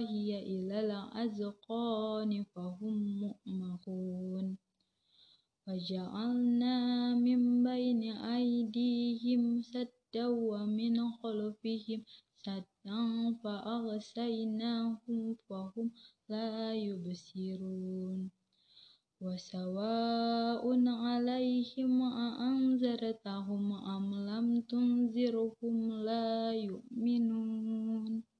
فهي إلى الأذقان فهم مؤمقون وجعلنا من بين أيديهم سدا ومن خلفهم سدا فأغسيناهم فهم لا يبصرون. وسواء عليهم أأنذرتهم أم لم تنذرهم لا يؤمنون.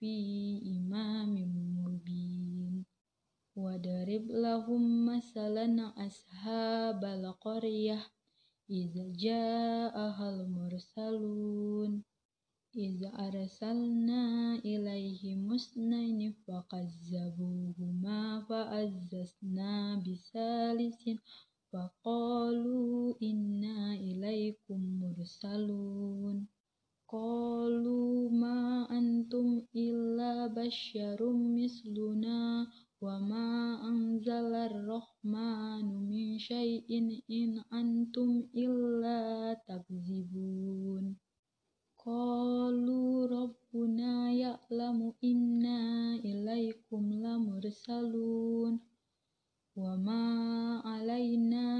fi imamin mubin. Wadarib lahum masalan ashabal qaryah idza ja'ahal mursalun idza arsalna ilaihi musnaini fakazzabuhuma fa'azzazna bisalisin faqalu inna ilaikum mursalun. Qalu ma antum illa basyarum misluna wa ma anzalar rahmanu min syai'in in antum illa takzibun. Qalu rabbuna ya'lamu inna ilaikum lamursalun wa ma alaina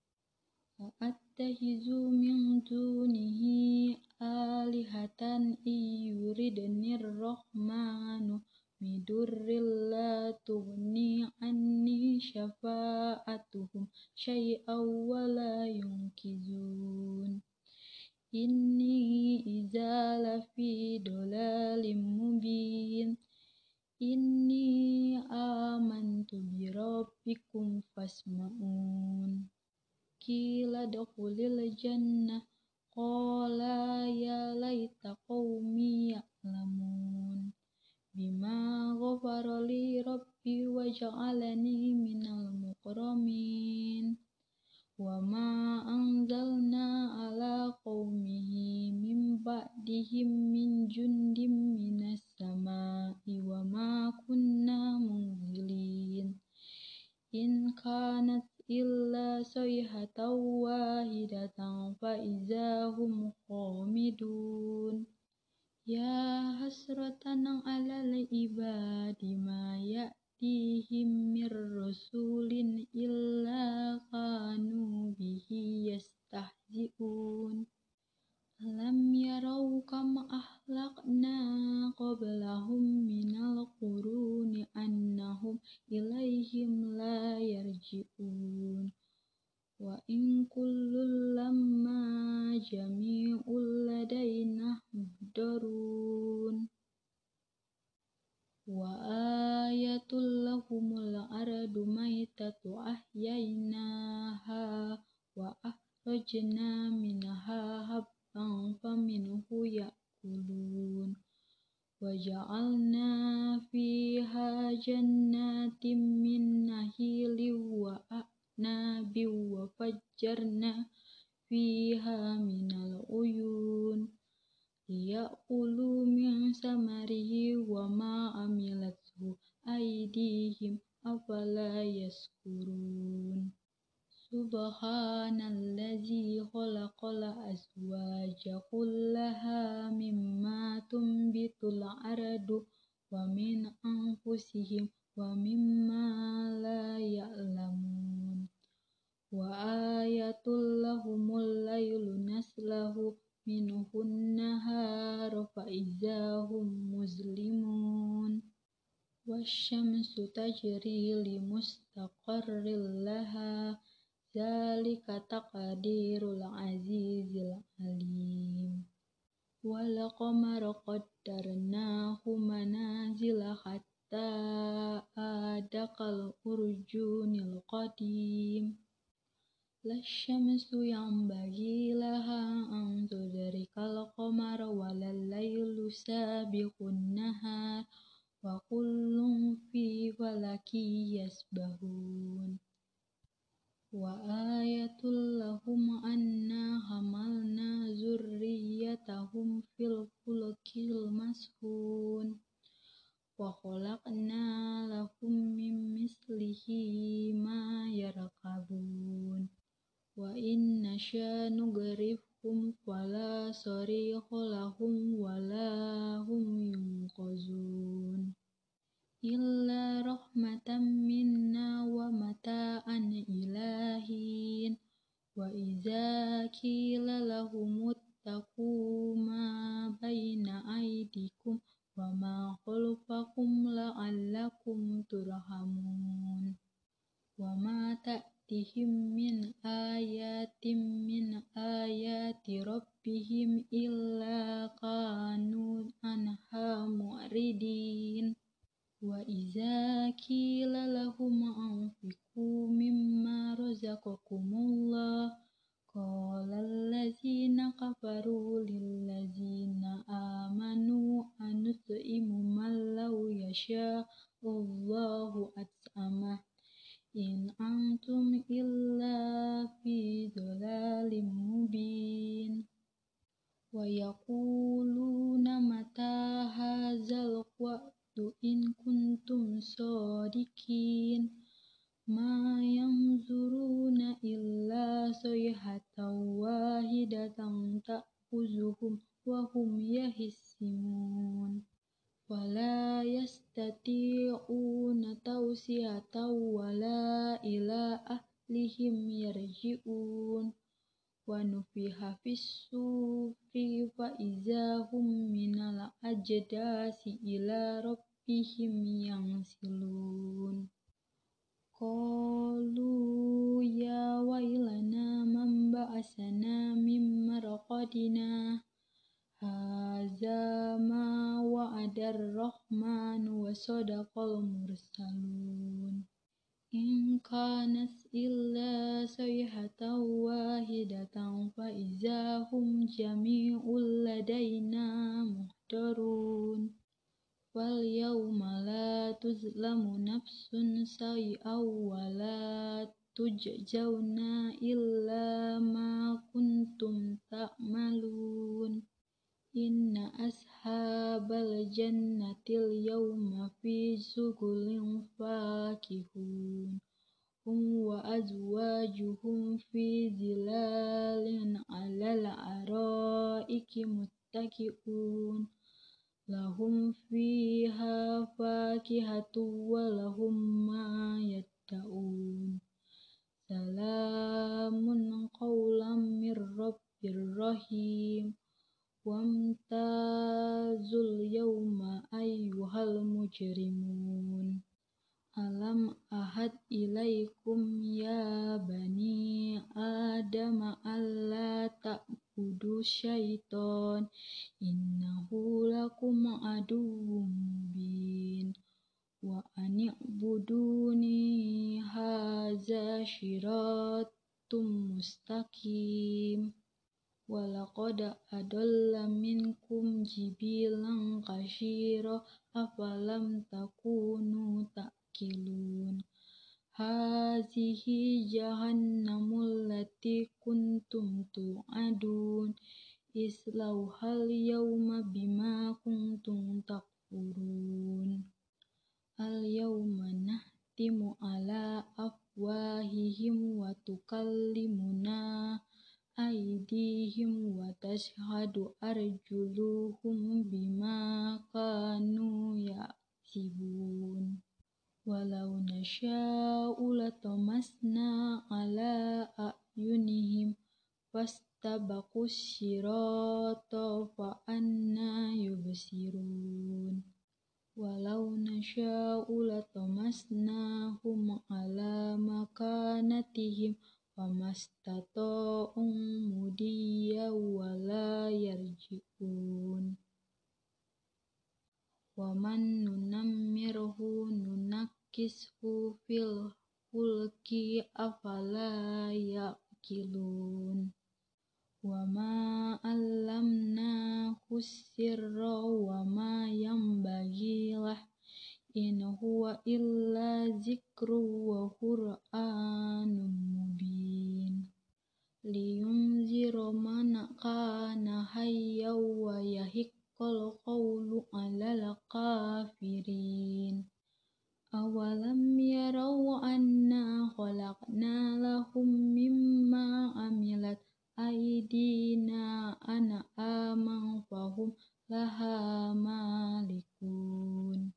أأتخذ من دونه آلهة إن يردني الرحمن بدر لا تغني عني شفاعتهم شيئا ولا ينقذون إني إذا لفي ضلال مبين إني آمنت بربكم فاسمعون قيل ادخل الجنة قال يا ليت قومي يعلمون بما غفر لي ربي وجعلني من المكرمين وما أنزلنا على قومه من بعدهم من جند من السماء وما atau faminhu ya'kulun. Wa ja'alna fiha jannatin min nahilin wa a'nabin wa fajjarna fiha minal uyun. Liya'kulu min samarihi wa ma amilathu aydihim afala yaskurun سبحان الذي خلق الأزواج كلها مما تنبت الأرض ومن أنفسهم ومما لا يعلمون. وآية لهم الليل نسله منه النهار فإذا هم مظلمون والشمس تجري لمستقر لها zalika taqdirul azizil alim. Wal qamara qaddarnahu manazila hatta adakal urjunil qadim. Lasyamsu yang bagi laha ang tudrikal qamara walal laylu sabiqun nahar wa kullum fi falaki yasbahun wa ayatul lahum anna hamalna zurriyatahum fil fulkil mashun wa khalaqna lahum min mislihi ma yarakabun wa inna sya nugrifhum fala sarikha lahum wala hum yunqazun yihiin wa yaquluna mata hadzal waqtu in kuntum sadiqin. Ma yanzuruna illa sayhatan wahidatan ta'khuzuhum wa hum yahissimun wala yastati'una tawsiyatan wala ila ahlihim yarji'un wa nufiha fis-sufi fa izahum minal ajdasi ila rabbihim yansilun. Qalu ya wailana man ba'asana min marqadina Haza ma wa'adar rahman wa sadaqal mursalun In kanas illa sayhatan wahidatan fa izahum jami'ul ladaina muhdarun Wal yawma la tuzlamu nafsun say'aw wa la tujzauna illa ma kuntum ta'malun. Inna ashabal jannatil Hum wa azwajuhum fi zilalin alal araiki muttaki'un Lahum fiha fakihatu wa lahum ma yadda'un Salamun qawlam mir rabbir rahim Wamtazul yawma ayyuhal mujrimun ilaikum ya bani Adam alla ta'budu syaiton innahu lakum aduwwum mubin. Wa ani'buduni haza syiratum mustaqim. Walaqad adalla minkum jibilan kashiro afalam takunu ta'kilun Hazihi jahannamul lati kuntum tu'adun Islauhal yawma bima kuntum takfurun Al yawma nahtimu ala afwahihim wa tukallimuna aidihim wa tashhadu arjuluhum bima kanu ya sibun ولو نشاء لطمسنا على أعينهم فاستبقوا الصراط فأنا يبصرون ولو نشاء لطمسناهم على مكانتهم فما استطاعوا مديا ولا يرجعون ومن ننمره Kisfu fil hulki afala yaqilun? Wa ma allamna kusirra wa ma yam bagilah, in huwa illa zikru wa qur'anun mubin. Liyunzira man kana hayya wa yahiqqal qawlu 'alal kafirin. أولم يروا أنا خلقنا لهم مما عملت أيدينا أنعاما فهم لها مالكون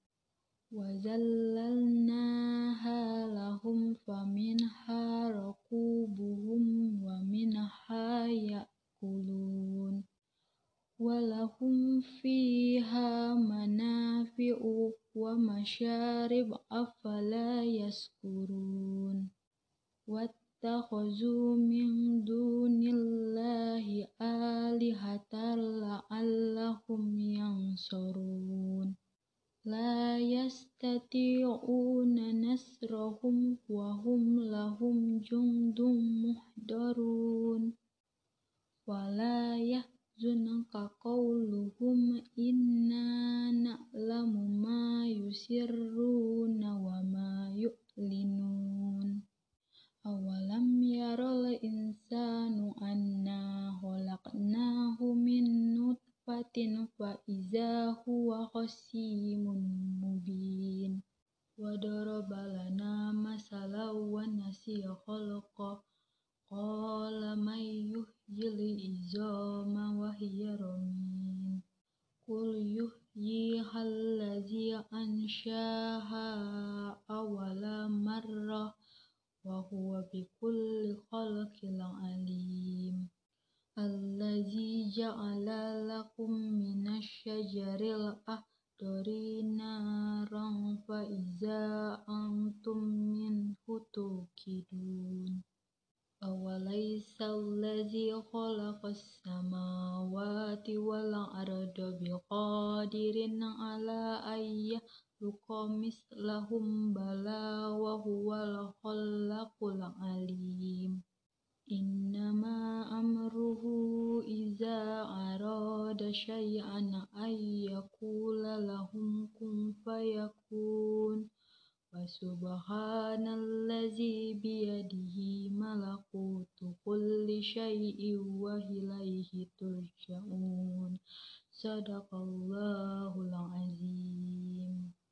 وذللناها yastati'una nasrahum wa hum lahum jundum muhdarun. Wala yahzunka qawluhum inna na'lamu ma yusirruna wa awalam yaral insanu anna khalaq ayatin fa iza huwa khasimun mubin. Wa daraba lana masala wa nasiya khalqa. Qala may yuhyil izama wa hiya ramin. Qul yuhyi allazi anshaha awala marra wa huwa bikulli khalqin alim. الذي جعل لكم من الشجر الأخضر نارا فإذا أنتم منه توقدون أوليس الذي خلق السماوات والأرض بقادر على أن يخلق مثلهم بلى وهو الخلاق العليم إنما أمره إذا أراد شيئا أن يقول لهم كن فيكون. وسبحان الذي بيده ملكوت كل شيء وإليه ترجعون. صدق الله العظيم.